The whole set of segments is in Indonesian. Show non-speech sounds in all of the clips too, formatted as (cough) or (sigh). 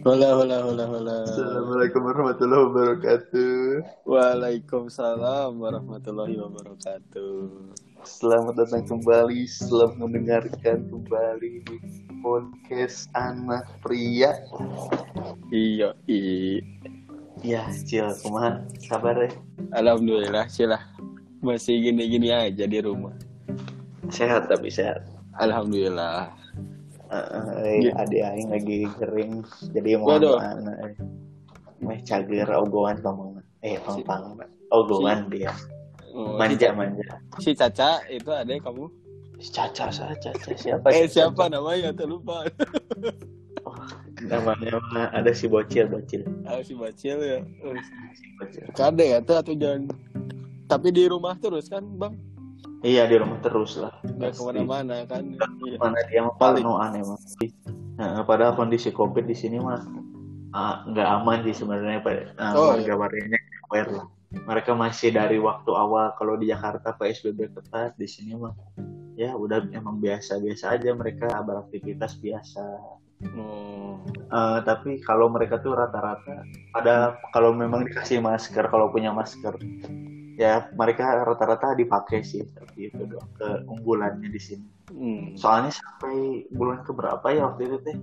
Hola, hola, hola, hola. Assalamualaikum warahmatullahi wabarakatuh. Waalaikumsalam warahmatullahi wabarakatuh. Selamat datang kembali, selamat mendengarkan kembali di podcast anak pria. Iya, iya. Ya, cil, kumaha kabar ya? Alhamdulillah, cilah. Masih gini-gini aja di rumah. Sehat tapi sehat. Alhamdulillah. Eh, adik aing lagi kering, jadi mau mana? Eh, meh cager ogohan pamang. Eh, pang ogohan dia. Oh, Manja manja. Si Caca itu ada kamu? Caca saja, Caca siapa? Eh siapa Caca? namanya? Tuh lupa. Namanya mah ada si bocil bocil. Ah, si Bacil ya. Oh, Si bocil. Kade ya tuh atau jangan. Tapi di rumah terus kan, Bang? Iya di rumah terus lah. Pasti. ke mana-mana kan? Iya. mana dia mah Paling. parnoan emang nah, padahal kondisi covid di sini mah ah, nggak aman sih sebenarnya Pak. Nah, Oh, warga warganya aware lah mereka masih dari waktu awal kalau di Jakarta PSBB ketat di sini mah ya udah emang biasa-biasa aja mereka beraktivitas biasa Oh. Eh, tapi kalau mereka tuh rata-rata pada kalau memang dikasih masker kalau punya masker ya mereka rata-rata dipakai sih tapi itu doang keunggulannya di sini Hmm. soalnya sampai bulan keberapa ya waktu itu teh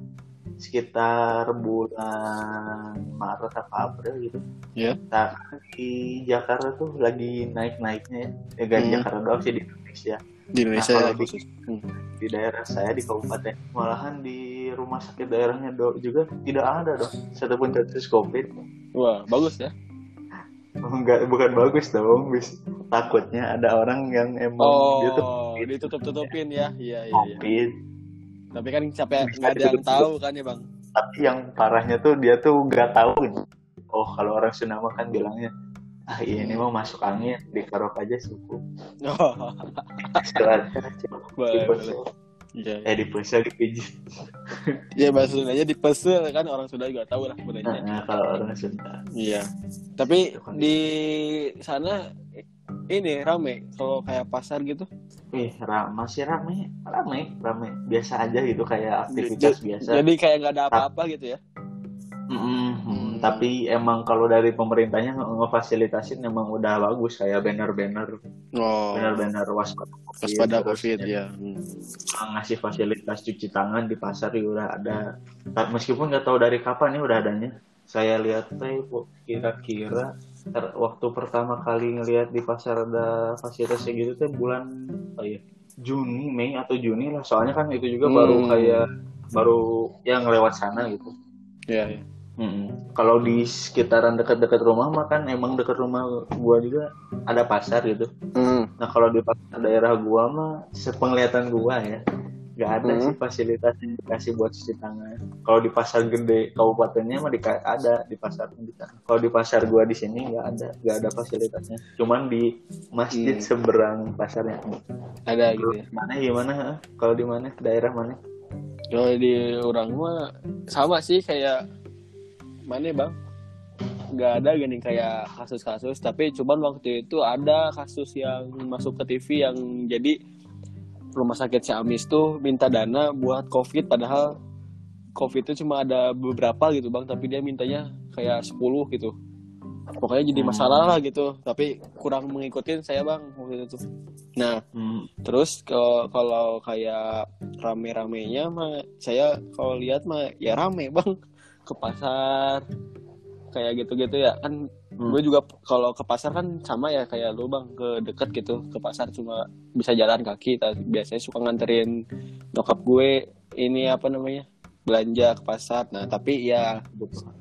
sekitar bulan Maret apa April gitu Ya. nah di Jakarta tuh lagi naik-naiknya ya ya gak di Hmm. Jakarta doang sih di Indonesia Di Indonesia Nah, ya, di- khusus. Hmm. di daerah saya di kabupaten malahan di rumah sakit daerahnya do juga tidak ada dong satupun kasus covid Wah, bagus ya. Enggak bukan bagus dong bis takutnya ada orang yang emang Oh, dia tuh ditutup-tutupin ya. Iya, iya, iya. covid Tapi kan capek Bisa nggak ada yang tahu kan ya, Bang. tapi yang parahnya tuh dia tuh nggak tahu oh kalau orang Sunda mah kan bilangnya ah iya ini mah masuk angin dikarok aja suku (laughs) Oh, boleh. Dipesel Iya. eh dipesel dipijit (laughs) Ya bahasa Sundanya dipesel kan orang Sunda juga tahu lah sebenarnya. nah, kalau orang Sunda Iya. Tapi di sana ini rame kalau kayak pasar gitu. Wih, ra- masih rame, rame, rame. Biasa aja gitu kayak aktivitas biasa. Jadi kayak nggak ada apa-apa gitu ya. Mm-mm, mm, Tapi emang kalau dari pemerintahnya nge- ngefasilitasin emang udah bagus kayak banner-banner, Oh. banner-banner waspada COVID, Waspada COVID ya, ya. Hmm. ngasih fasilitas cuci tangan di pasar juga udah ada. Meskipun nggak tahu dari kapan ya udah adanya. Saya lihat teh kira-kira ter- waktu pertama kali ngelihat di pasar ada fasilitas kayak gitu teh bulan apa ya Juni Mei atau Juni lah soalnya kan itu juga baru Hmm. kayak baru yang lewat sana gitu Iya, iya. Mm-mm. kalau di sekitaran dekat-dekat rumah mah kan emang dekat rumah gua juga ada pasar gitu Hmm. nah kalau di pasar daerah gua mah sepenglihatan gua ya nggak ada Hmm. sih fasilitas yang dikasih buat cuci tangan kalau di pasar gede kabupatennya mah dika- ada di pasar di kalau di pasar gua di sini nggak ada nggak ada fasilitasnya cuman di masjid Hmm. seberang pasarnya Ada gitu ya. mana gimana ha? kalau di mana daerah mana Kalau di orang mah sama sih kayak mana bang? Nggak ada gini kayak kasus-kasus, tapi cuman waktu itu ada kasus yang masuk ke TV yang jadi rumah sakit Ciamis tuh minta dana buat COVID padahal COVID itu cuma ada beberapa gitu bang, tapi dia mintanya kayak 10 gitu. Pokoknya jadi Hmm. masalah lah gitu, tapi kurang mengikutin saya bang waktu itu. Nah, Hmm. Terus kalau kalau kayak rame-ramenya mah saya kalau lihat mah ya rame bang ke pasar kayak gitu-gitu ya. Kan Hmm. gue juga kalau ke pasar kan sama ya kayak lu bang ke deket gitu. Ke pasar cuma bisa jalan kaki tapi biasanya suka nganterin nyokap gue ini apa namanya belanja ke pasar. Nah tapi ya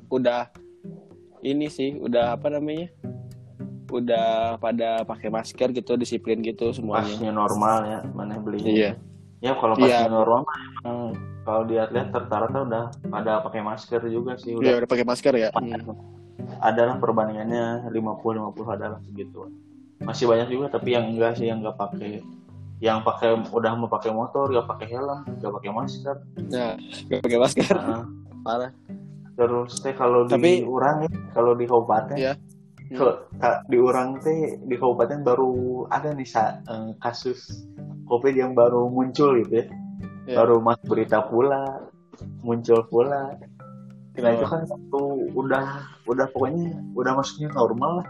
udah ini sih udah apa namanya udah pada pakai masker gitu disiplin gitu semuanya. Pasnya normal ya mana beli iya. Ya kalau pas Iya. normal emang kalau dilihat-lihat rata-rata udah pada pakai masker juga sih Iya udah udah pakai masker ya. Hmm. adalah perbandingannya 50 50 adalah segitu. Masih banyak juga tapi yang enggak sih yang enggak pakai yang pakai udah mau pakai motor, gak pakai helm, gak pakai masker. Nah, nggak pakai masker. Nah, Parah. terus teh kalau di Tapi- orang ya, kalau di kabupaten Iya. kalau ka- di orang teh di kabupaten baru ada nih sa, eh, kasus covid yang baru muncul gitu ya Iya. baru mas berita pula muncul pula Nah itu kan waktu udah udah pokoknya udah masuknya normal lah,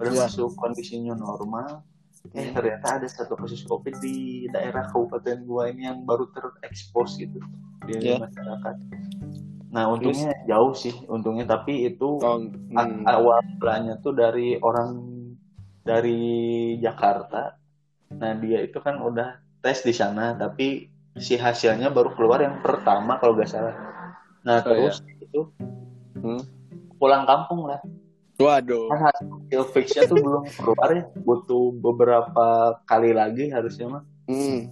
udah Iya. masuk kondisinya normal. Eh ternyata ada satu kasus covid di daerah kabupaten gua ini yang baru terekspos gitu di Iya. masyarakat. Nah untungnya jauh sih, untungnya tapi itu Oh, hmm. awal mulanya tuh dari orang dari Jakarta. Nah dia itu kan udah tes di sana, tapi si hasilnya baru keluar yang pertama kalau nggak salah. Nah Oh, terus itu Hmm. pulang kampung lah. Waduh. Kan hasil fixnya tuh belum keluar ya, butuh beberapa kali lagi harusnya mah. Hmm.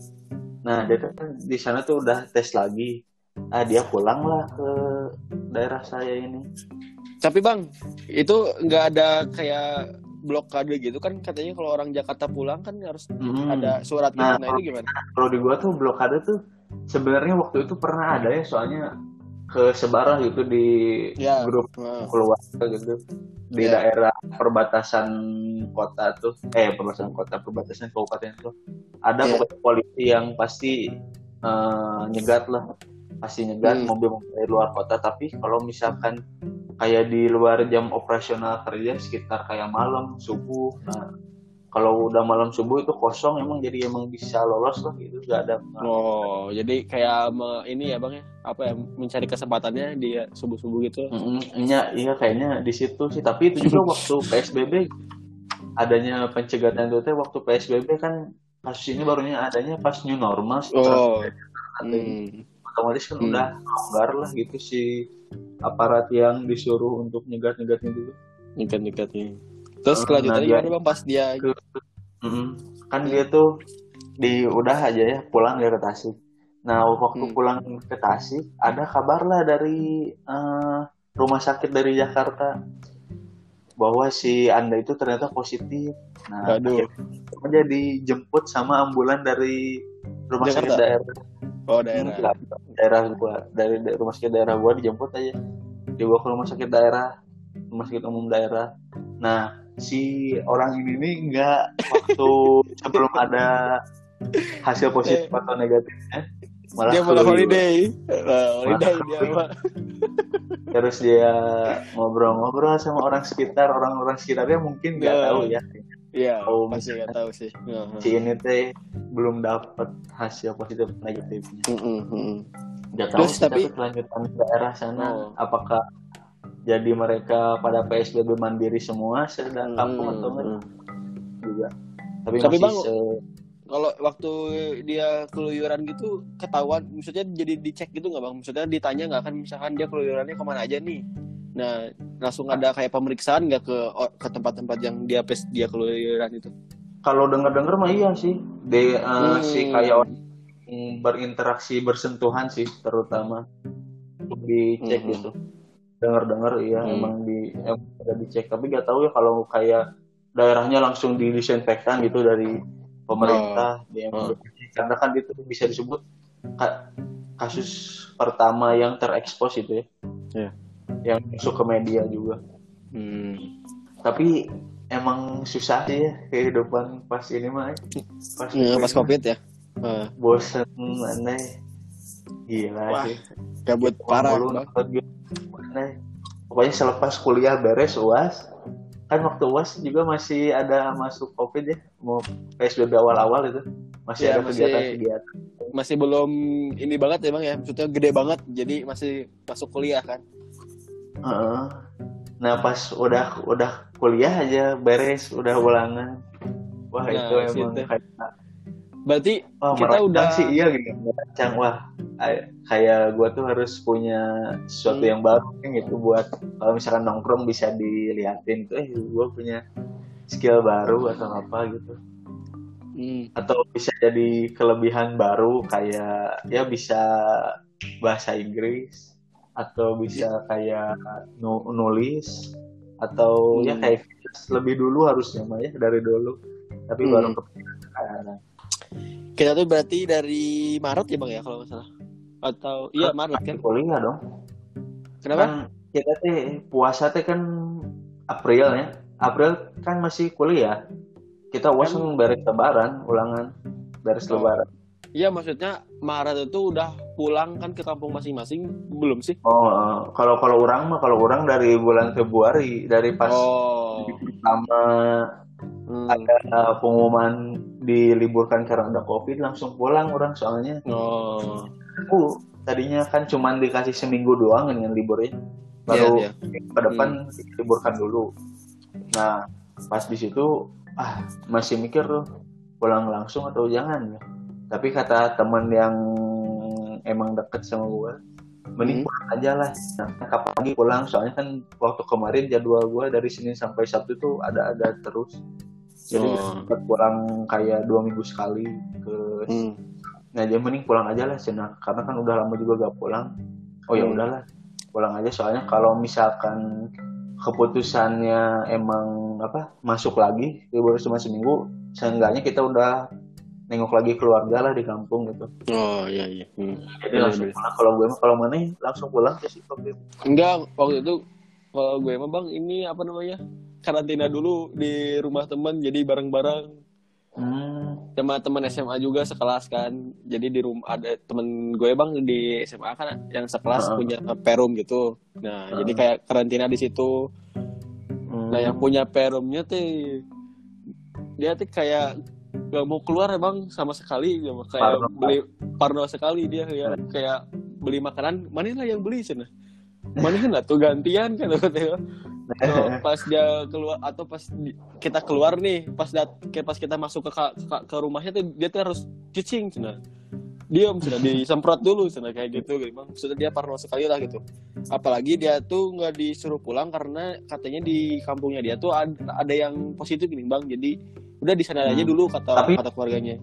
Nah dia kan di sana tuh udah tes lagi. Ah dia pulang lah ke daerah saya ini. Tapi bang, itu nggak ada kayak blokade gitu kan katanya kalau orang Jakarta pulang kan harus Mm-mm. ada surat gitu. Nah, Nah, itu gimana? kalau di gua tuh blokade tuh sebenarnya waktu itu pernah ada ya soalnya ke sebarah gitu di Ya. grup Nah, keluarga gitu di Ya. daerah perbatasan kota tuh eh perbatasan kota perbatasan kabupaten tuh ada Ya. pokoknya polisi yang pasti eh, nyegat lah pasti nyegat Hmm. mobil-mobil dari luar kota tapi kalau misalkan kayak di luar jam operasional kerja sekitar kayak malam subuh nah kalau udah malam subuh itu kosong emang jadi emang bisa lolos lah gitu nggak ada Oh, jadi kayak me- ini ya bang ya, apa ya mencari kesempatannya di subuh-subuh gitu. Mm, Iya, iya kayaknya di situ sih. Tapi itu juga (laughs) waktu PSBB adanya pencegahan itu teh waktu PSBB kan kasus ini barunya adanya pas new normal. Oh. Hmm. Otomatis kan Hmm. udah longgar lah gitu si aparat yang disuruh untuk nyegat-nyegatnya gitu. Nikat-nikat nih. Terus Eh, kelanjutannya nah, gimana bang pas dia Mm-mm. Kan dia tuh di udah aja ya pulang ke Tasik. Nah waktu Hmm. pulang ke Tasik ada kabar lah dari eh, rumah sakit dari Jakarta bahwa si anda itu ternyata positif. Nah Waduh. akhirnya dijemput sama ambulan dari rumah sakit daerah. Oh daerah. Enggak, daerah gua. Dari da- rumah sakit daerah gua dijemput aja. Dibawa ke rumah sakit daerah rumah sakit umum daerah. Nah si orang ini nih nggak waktu (laughs) sebelum ada hasil positif atau negatifnya malah Dia malah holiday. Nah, holiday Malah dia mah. (laughs) terus dia ngobrol-ngobrol sama orang sekitar. Orang-orang sekitarnya mungkin nggak Ya. tahu ya Iya, Oh, pasti nggak tahu sih. Si ini teh belum dapat hasil positif negatifnya Mm-mm, mm-mm. Nggak tahu Terus sih, tapi- kelanjutan daerah sana Oh. apakah jadi mereka pada PSBB mandiri semua sedang kampung atau enggak Mm-mm. juga tapi, Tapi masih Bang, se- Kalau waktu dia keluyuran gitu ketahuan, maksudnya jadi dicek gitu nggak bang? Maksudnya ditanya nggak kan misalkan dia keluyurannya ke mana aja nih? Nah langsung ada kayak pemeriksaan nggak ke ke tempat-tempat yang dia pes dia keluyuran itu? kalau dengar-dengar mah iya sih de eh, Hmm. si kayak orang yang berinteraksi bersentuhan sih terutama dicek Hmm. gitu dengar-dengar iya Hmm. emang di emang ada dicek tapi nggak tahu ya kalau kayak daerahnya langsung didisinfektan gitu dari pemerintah Oh. dicek. karena kan itu bisa disebut ka- kasus pertama yang terekspos itu ya Iya. Yang masuk ke media juga Hmm. tapi emang susah sih ya kehidupan pas ini mah ya. pas, Ya, pas mah. covid ya. Bosen aneh gila Wah, sih Gabut parah game. aneh pokoknya selepas kuliah beres uas kan waktu uas juga masih ada masuk covid ya mau psbb awal-awal itu masih Iya, ada masih- kegiatan-kegiatan Masih belum ini banget ya bang ya. Maksudnya gede banget. Jadi masih masuk kuliah kan. Heeh. nah pas udah udah kuliah aja beres udah ulangan wah Nah, itu emang situ. kayak Berarti Wah, Kita udah- sih iya gitu merancang wah ay- kayak gue tuh harus punya sesuatu Hmm. yang baru kan gitu buat kalau misalkan nongkrong bisa diliatin tuh eh gue punya skill baru atau apa gitu hmm, atau bisa jadi kelebihan baru kayak ya bisa bahasa Inggris atau bisa kayak nu- nulis atau ya Hmm. kayak lebih dulu harusnya mah ya dari dulu tapi Hmm. baru kepikiran sekarang kita tuh berarti dari Maret ya bang ya kalau nggak salah. Atau iya Maret kan? kuliah dong Kenapa? kan kita teh puasa teh kan April ya April kan masih kuliah kita uas kan beres lebaran ulangan beres Oh. lebaran Iya maksudnya Maret itu udah pulang kan ke kampung masing-masing belum sih? Oh, eh, kalau kalau orang mah kalau orang dari bulan Februari dari pas Oh. (laughs) pertama Hmm. ada pengumuman diliburkan karena ada covid langsung pulang orang soalnya Oh. aku tadinya kan cuman dikasih seminggu doang dengan liburnya baru Iya, minggu ke depan liburkan dulu nah pas di situ ah masih mikir tuh pulang langsung atau jangan ya tapi kata teman yang emang deket sama gue mending Hmm. pulang aja lah nah, kapan lagi pulang soalnya kan waktu kemarin jadwal gue dari Senin sampai Sabtu tuh ada ada terus jadi Oh. sempat pulang kayak dua minggu sekali ke Hmm. Nah, jadi mending pulang aja lah Cina. Karena kan udah lama juga gak pulang. Oh ya Hmm. udahlah, pulang aja. Soalnya kalau misalkan keputusannya emang apa masuk lagi libur cuma seminggu, seenggaknya kita udah nengok lagi keluarga lah di kampung gitu. Oh iya iya. Hmm. Jadi Iya, langsung iya. pulang. Kalau gue mah kalau mana langsung pulang ke sih waktu itu. Enggak, waktu itu kalau gue mah bang ini apa namanya karantina dulu di rumah teman jadi bareng-bareng Hmm. sama teman SMA juga sekelas kan jadi di rumah ada temen gue bang di SMA kan yang sekelas Heeh. punya perum gitu nah jadi kayak karantina di situ Hmm. nah yang punya perumnya tuh dia tuh kayak gak mau keluar ya bang sama sekali Gak mau- kayak Parno. beli parno sekali dia kayak kayak beli makanan mana lah yang beli sana mana lah tuh gantian kan katanya (laughs) pas dia keluar atau pas di- kita keluar nih pas dat kayak pas kita masuk ke, ke ke rumahnya tuh dia tuh harus cucing cina diam cina disemprot dulu cina kayak gitu bang sudah dia parno sekali lah gitu apalagi dia tuh nggak disuruh pulang karena katanya di kampungnya dia tuh ada, ada yang positif nih bang jadi udah di sana aja Hmm. dulu kata Tapi- kata keluarganya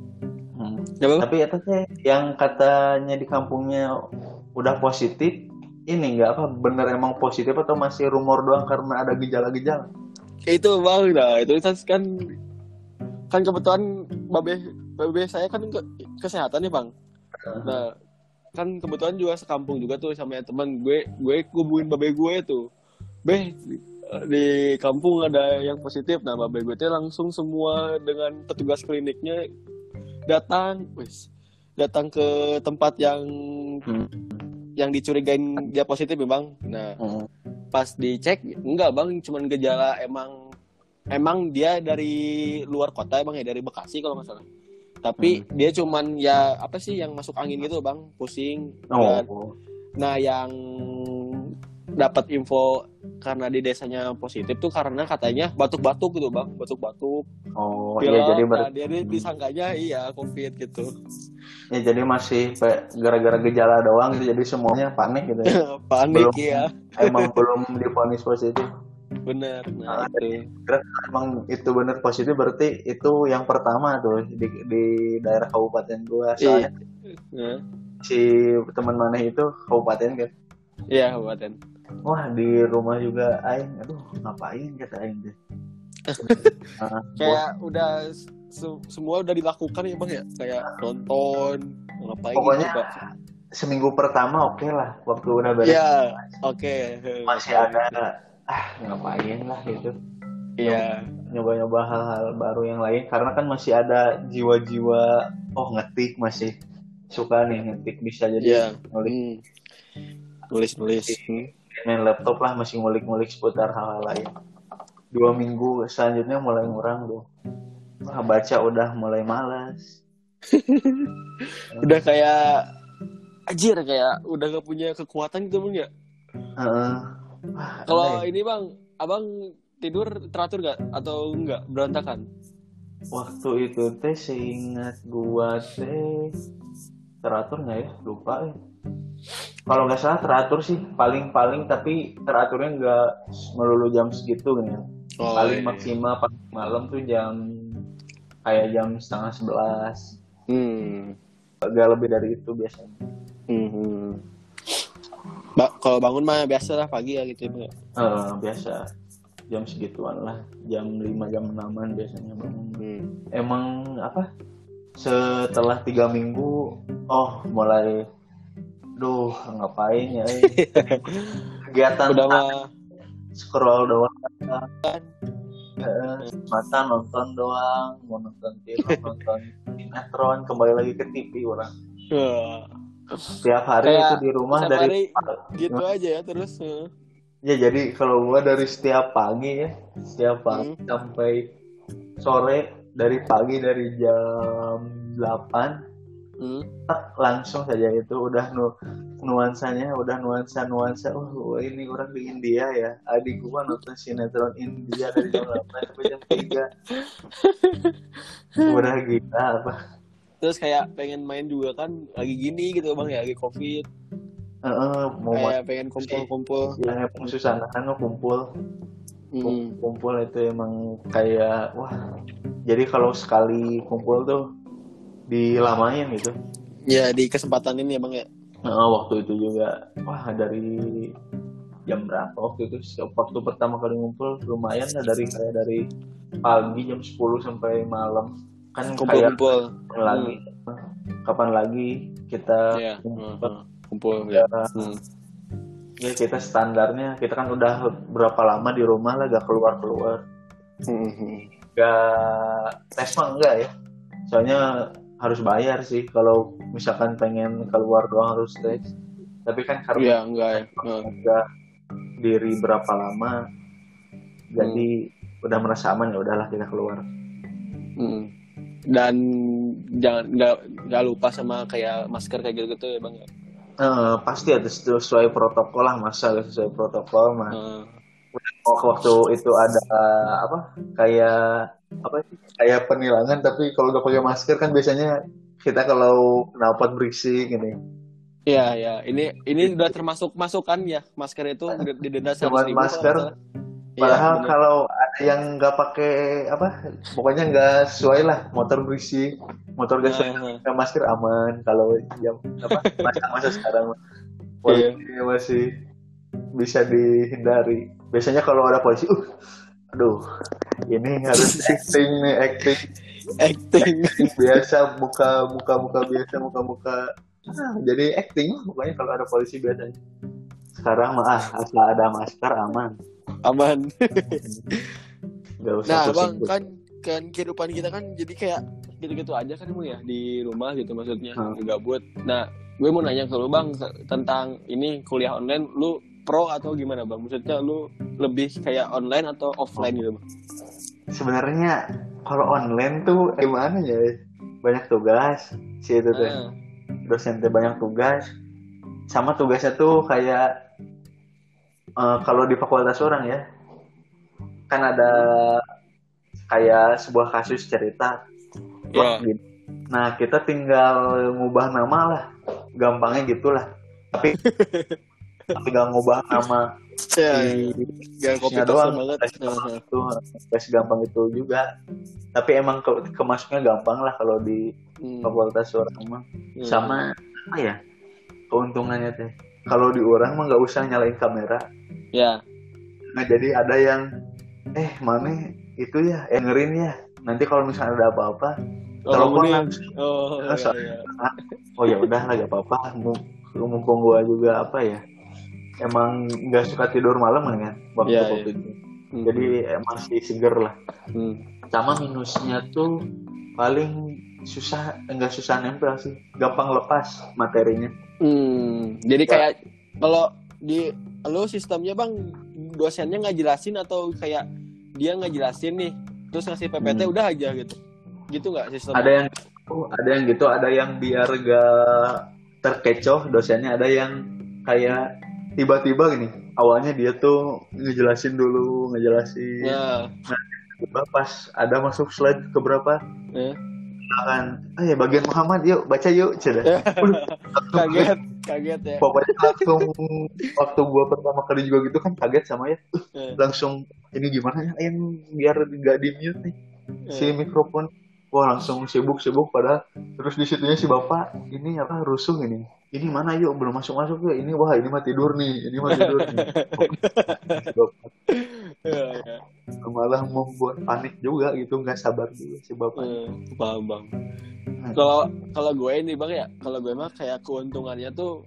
Hmm. ya bang Tapi teh yang katanya di kampungnya udah positif, ini nggak apa bener emang positif atau masih rumor doang karena ada gejala-gejala? itu bang nah itu kan kan kan kebetulan babe babe saya kan ke, kesehatan nih bang nah kan kebetulan juga sekampung juga tuh sama yang teman gue gue kubuin babe gue tuh. Beh di kampung ada yang positif. Nah babe gue tuh langsung semua dengan petugas kliniknya datang. Wis datang ke tempat yang Hmm. yang dicurigain dia positif ya bang nah Hmm. pas dicek enggak bang. Cuman gejala emang emang dia dari luar kota bang ya dari Bekasi kalau nggak salah tapi dia cuman ya apa sih yang masuk angin gitu bang pusing Oh. Dan- nah yang dapat info karena di desanya positif tuh karena katanya batuk-batuk gitu bang batuk-batuk Oh, pilek iya jadi ber- nah, dia dia disangkanya iya covid gitu ya jadi masih gara-gara gejala doang jadi semuanya panik gitu. ya. (laughs) panik Belum. ya emang belum divonis positif. Bener nah Ah, itu Emang itu bener positif berarti itu yang pertama tuh di, di daerah kabupaten gua. Soalnya Nah, si teman mana itu kabupaten kan. iya kabupaten. Wah di rumah juga aing, aduh ngapain kata aing deh. (laughs) Ah, kayak udah se- semua udah dilakukan ya bang ya? Kayak nonton ngapain Pokoknya gitu seminggu pertama oke lah waktu udah beres. Ya oke. Masih ada ah ngapain lah gitu. Iya. Nyoba-nyoba hal-hal baru yang lain. Karena kan masih ada jiwa-jiwa oh ngetik masih suka nih ngetik. Bisa jadi ngulik. Hmm. nulis nulis. Hmm. main laptop lah masih ngulik-ngulik seputar hal-hal lain. Dua minggu selanjutnya mulai ngurang tuh Wah, baca udah mulai malas (laughs) udah kayak anjir kayak udah gak punya kekuatan gitu bang ya? Heeh. Kalau aneh. ini bang abang tidur teratur gak atau enggak berantakan waktu itu teh seingat gua teh teratur nggak ya lupa ya kalau nggak salah teratur sih paling-paling tapi teraturnya nggak melulu jam segitu kan ya oh, paling iya. maksimal paling malam tuh jam kayak jam setengah sebelas hmm. agak lebih dari itu biasanya Hmm, hmm. Ba- kalau bangun mah biasa lah pagi ya gitu ya? Eh, biasa. Jam segituan lah. Jam 5 jam 6an biasanya bangun. Hmm. emang apa? Setelah tiga minggu oh mulai duh ngapain ya? (laughs) Kegiatan udah mah. (laughs) scroll doang. Eh, mata nonton doang mau nonton film (laughs) nonton sinetron kembali lagi ke TV orang Wah, tiap hari Kayak itu di rumah setiap dari hari gitu aja ya terus eh. ya jadi kalau gua dari setiap pagi ya setiap pagi Hmm. sampai sore dari pagi dari jam 8 Hmm. langsung saja itu udah nu nuansanya udah nuansa nuansa oh ini orang di India ya adik gua nonton sinetron India dari jam 8 sampai jam 3 (laughs) udah gila apa terus kayak pengen main juga kan lagi gini gitu bang ya lagi covid. Heeh, mau kayak pengen kumpul-kumpul. Emang susah kan kumpul Hmm. kumpul itu emang kayak wah. Jadi kalau sekali kumpul tuh dilamain gitu. Ya di kesempatan ini ya bang ya? Nah, waktu itu juga. Wah dari jam berapa waktu itu waktu pertama kali ngumpul lumayan lah dari kayak dari pagi jam 10 sampai malam kan kayak kumpul-kumpul kapan lagi. Kapan lagi kita ya kumpul? Hmm. kumpul ya, ya Hmm. ya kita standarnya kita kan udah berapa lama di rumah lah gak keluar keluar Hmm. gak tes mah enggak ya. Soalnya harus bayar sih kalau misalkan pengen keluar doang harus tes. Tapi kan karena ya enggak ya. Hmm. enggak diri berapa lama jadi udah merasa aman ya udahlah kita keluar. Hmm. Dan jangan nggak nggak lupa sama kayak masker kayak gitu gitu ya bang ya Eh, pasti ada sesuai protokol lah masa sesuai protokol mah oh, waktu itu ada apa kayak apa sih kayak penilangan tapi kalau gak pakai masker kan biasanya kita kalau knalpot berisik gini Iya ya, ini ini udah termasuk masukan ya masker itu didenda ribu. masker, nggak. Iya, padahal bener. kalau yang nggak pakai apa pokoknya nggak sesuai lah motor berisik motor gak sesuai Nah, pakai masker aman kalau jam apa masa-masa (laughs) sekarang. Iya. polisi masih bisa dihindari. Biasanya kalau ada polisi uh aduh ini harus (laughs) acting nih acting. Acting. biasa muka muka muka biasa muka muka. Ah, jadi acting pokoknya kalau ada polisi biasanya. Sekarang mah ah asal ada masker aman Aman. (laughs) Nah, Bang, kan kan kehidupan kita kan jadi kayak gitu-gitu aja kan Bang ya di rumah gitu maksudnya Hmm. gabut. Nah, gue mau nanya ke lu Bang te- tentang ini kuliah online lu pro atau gimana Bang? Maksudnya lu lebih kayak online atau offline gitu Bang? sebenarnya kalau online tuh gimana ya banyak tugas si itu tuh Ah, dosen tuh banyak tugas sama tugasnya tuh kayak eh, kalau di fakultas orang ya kan ada kayak sebuah kasus cerita. Iya. gitu. nah kita tinggal ngubah nama lah. Gampangnya gitulah. Tapi (laughs) tapi gak ngubah nama Ya, di gak copy nya paste doang. banget. tes Nah, itu tes gampang itu juga. Tapi emang ke kemasuknya gampang lah kalau di hmm, fakultas orang mah. Hmm. sama apa ya keuntungannya teh. Kalau di orang mah nggak usah nyalain kamera Ya. nah jadi ada yang eh mana itu ya eh, dengerin ya nanti kalau misalnya ada apa-apa Oh, telepon langsung Oh, iya, so- iya. oh ya udah lah gak apa-apa Mum- mumpung gua juga apa ya emang nggak suka tidur malam kan waktu Iya, covid Hmm. jadi eh, masih seger lah Hmm. sama minusnya tuh paling susah enggak susah nempel sih gampang lepas materinya Hmm, jadi Ya. kayak kalau di lo sistemnya bang dosennya nggak jelasin atau kayak dia nggak jelasin nih terus ngasih PPT Hmm. udah aja gitu. Gitu nggak sistemnya ada yang gitu, ada yang gitu ada yang biar gak terkecoh dosennya ada yang kayak tiba-tiba gini awalnya dia tuh ngejelasin dulu ngejelasin. Ya tiba pas ada masuk slide ke berapa eh, akan ah ya bagian Muhammad yuk baca yuk ceda (laughs) kaget kaget ya. Pokoknya langsung waktu gua pertama kali juga gitu kan kaget sama ya. Eh, langsung ini gimana ya yang biar gak di mute nih. Si eh. mikrofon wah langsung sibuk-sibuk pada terus di situnya si bapak ini apa rusuh ini ini mana yuk? Belum masuk masuk yuk. Ini wah ini mah tidur nih. Ini mah tidur nih. (laughs) Ya, ya. malah membuat panik juga gitu. Nggak sabar juga si bapak Eh, paham bang kalau kalau gue ini bang ya. Kalau gue mah kayak keuntungannya tuh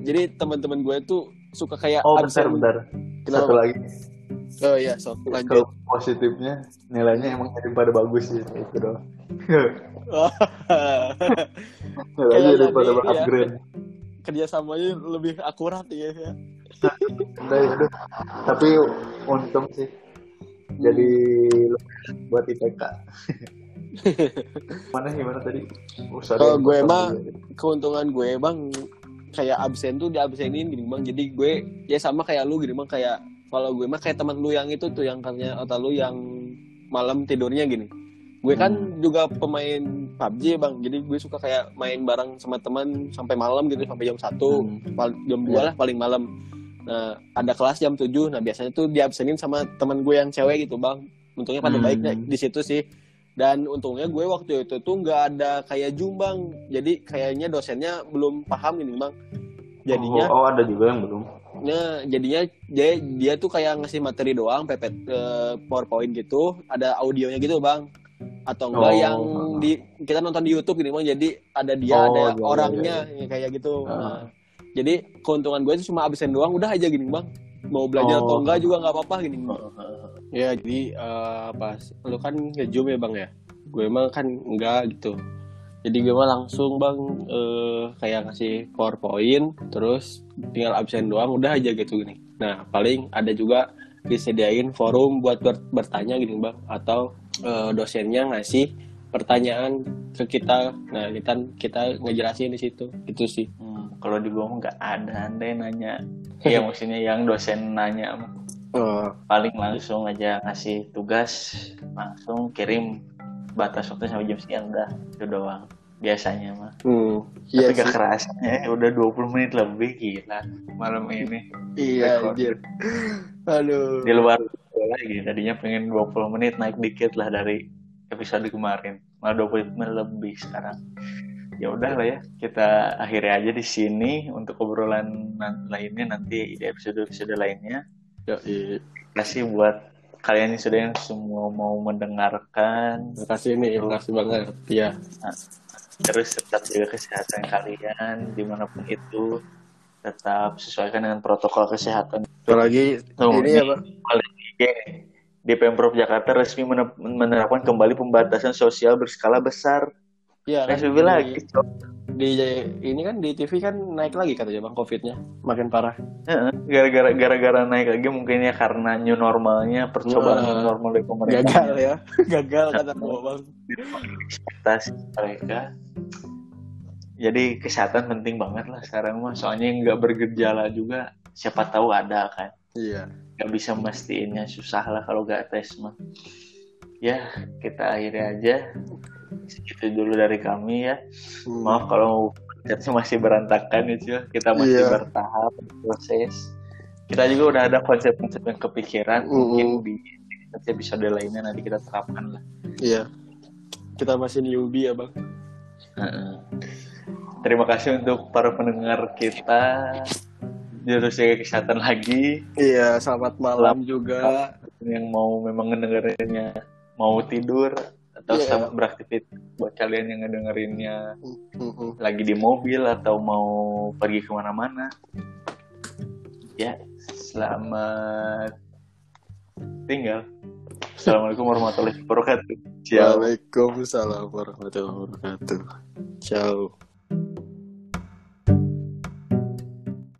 jadi teman-teman gue tuh suka kayak oh bentar bentar. Kenapa, satu lagi. Oh iya, sok lanjut. Kalau positifnya nilainya emang daripada bagus sih itu doang. (laughs) (laughs) nilainya Kayak daripada iya. upgrade. Kerjasamanya lebih akurat ya. ya. Udah, ya udah. Tapi untung sih jadi lumayan buat IPK. (laughs) Mana gimana tadi? Oh, Kalau gue mah keuntungan gue bang kayak absen tuh di absenin gini bang jadi gue ya sama kayak lu gini bang kayak kalau gue mah kayak teman lu yang itu tuh yang katanya atau lu yang malam tidurnya gini gue kan Hmm. juga pemain PUBG bang jadi gue suka kayak main bareng sama teman sampai malam gitu sampai jam satu Hmm. jam Iya. 2 lah paling malam nah ada kelas jam 7 nah biasanya tuh diabsenin sama teman gue yang cewek gitu bang untungnya pada Hmm. baiknya di situ sih dan untungnya gue waktu itu tuh nggak ada kayak jumbang jadi kayaknya dosennya belum paham ini bang jadinya oh, oh, ada juga yang belum. Nah, jadinya dia dia tuh kayak ngasih materi doang, pepet eh, PowerPoint gitu, ada audionya gitu, Bang. Atau enggak Oh. yang di kita nonton di YouTube gini, Bang. Jadi ada dia, Oh, ada iya, iya, orangnya ya, kayak gitu. Ah. Nah, jadi keuntungan gue itu cuma absen doang, udah aja gini, Bang. Mau belajar Oh. atau enggak juga nggak apa-apa gini. Ya, jadi eh, pas lu kan nge-zoom ya, Bang ya. Gue emang kan enggak gitu. Jadi gue mah langsung bang eh, kayak ngasih powerpoint, terus tinggal absen doang, udah aja gitu gini. Nah paling ada juga disediain forum buat ber- bertanya gini bang, atau eh, dosennya ngasih pertanyaan ke kita. Nah kita kita ngejelasin di situ, itu sih. Hmm, kalau di gua nggak ada andai nanya. (laughs) Iya maksudnya yang dosen nanya Oh, paling langsung aja ngasih tugas langsung kirim batas waktu sampai jam sekian udah itu doang biasanya mah hmm, iya tapi gak sih. kerasnya udah 20 menit lebih gila malam ini Iya, anjir. Aduh. di luar lagi tadinya pengen 20 menit naik dikit lah dari episode kemarin malah 20 menit lebih sekarang ya udah lah ya kita akhiri aja di sini untuk obrolan lainnya nanti di episode episode lainnya Yoi. kasih buat kalian yang sudah yang semua mau mendengarkan Terima kasih nih, terima kasih banget. Iya. terus tetap jaga kesehatan kalian di mana pun itu tetap sesuaikan dengan protokol kesehatan Apalagi Oh, ini ya, Bang. IG di Pemprov Jakarta resmi mene- menerapkan kembali pembatasan sosial berskala besar. Iya kan, di- lagi. Di ini kan di TV kan naik lagi katanya bang covidnya makin parah Gara-gara gara-gara naik lagi mungkin ya karena new normalnya percobaan Wah. new normal dari pemerintah. gagal ya (laughs) gagal kata bang Aktivitas mereka. Jadi kesehatan penting banget lah sekarang mah. Soalnya nggak bergejala juga siapa tahu ada kan. iya nggak bisa memastiinnya susah lah kalau nggak tes mah. Ya kita akhiri aja. Segitu dulu dari kami ya. Maaf kalau masih berantakan itu kita masih Iya. bertahap proses. Kita juga udah ada konsep-konsep yang kepikiran Mm-mm. mungkin di episode lainnya nanti kita terapkan lah. Iya. Kita masih newbie ya bang. Heeh. terima kasih untuk para pendengar kita jurus jaga kesehatan lagi. Iya selamat malam juga. yang mau memang ngedengerinnya mau tidur atau Iya. selamat beraktivitas. Buat kalian yang ngedengerinnya Mm-mm. lagi di mobil atau mau pergi ke mana-mana. Ya selamat tinggal. Assalamualaikum warahmatullahi wabarakatuh. Ciao. Waalaikumsalam warahmatullahi wabarakatuh. Ciao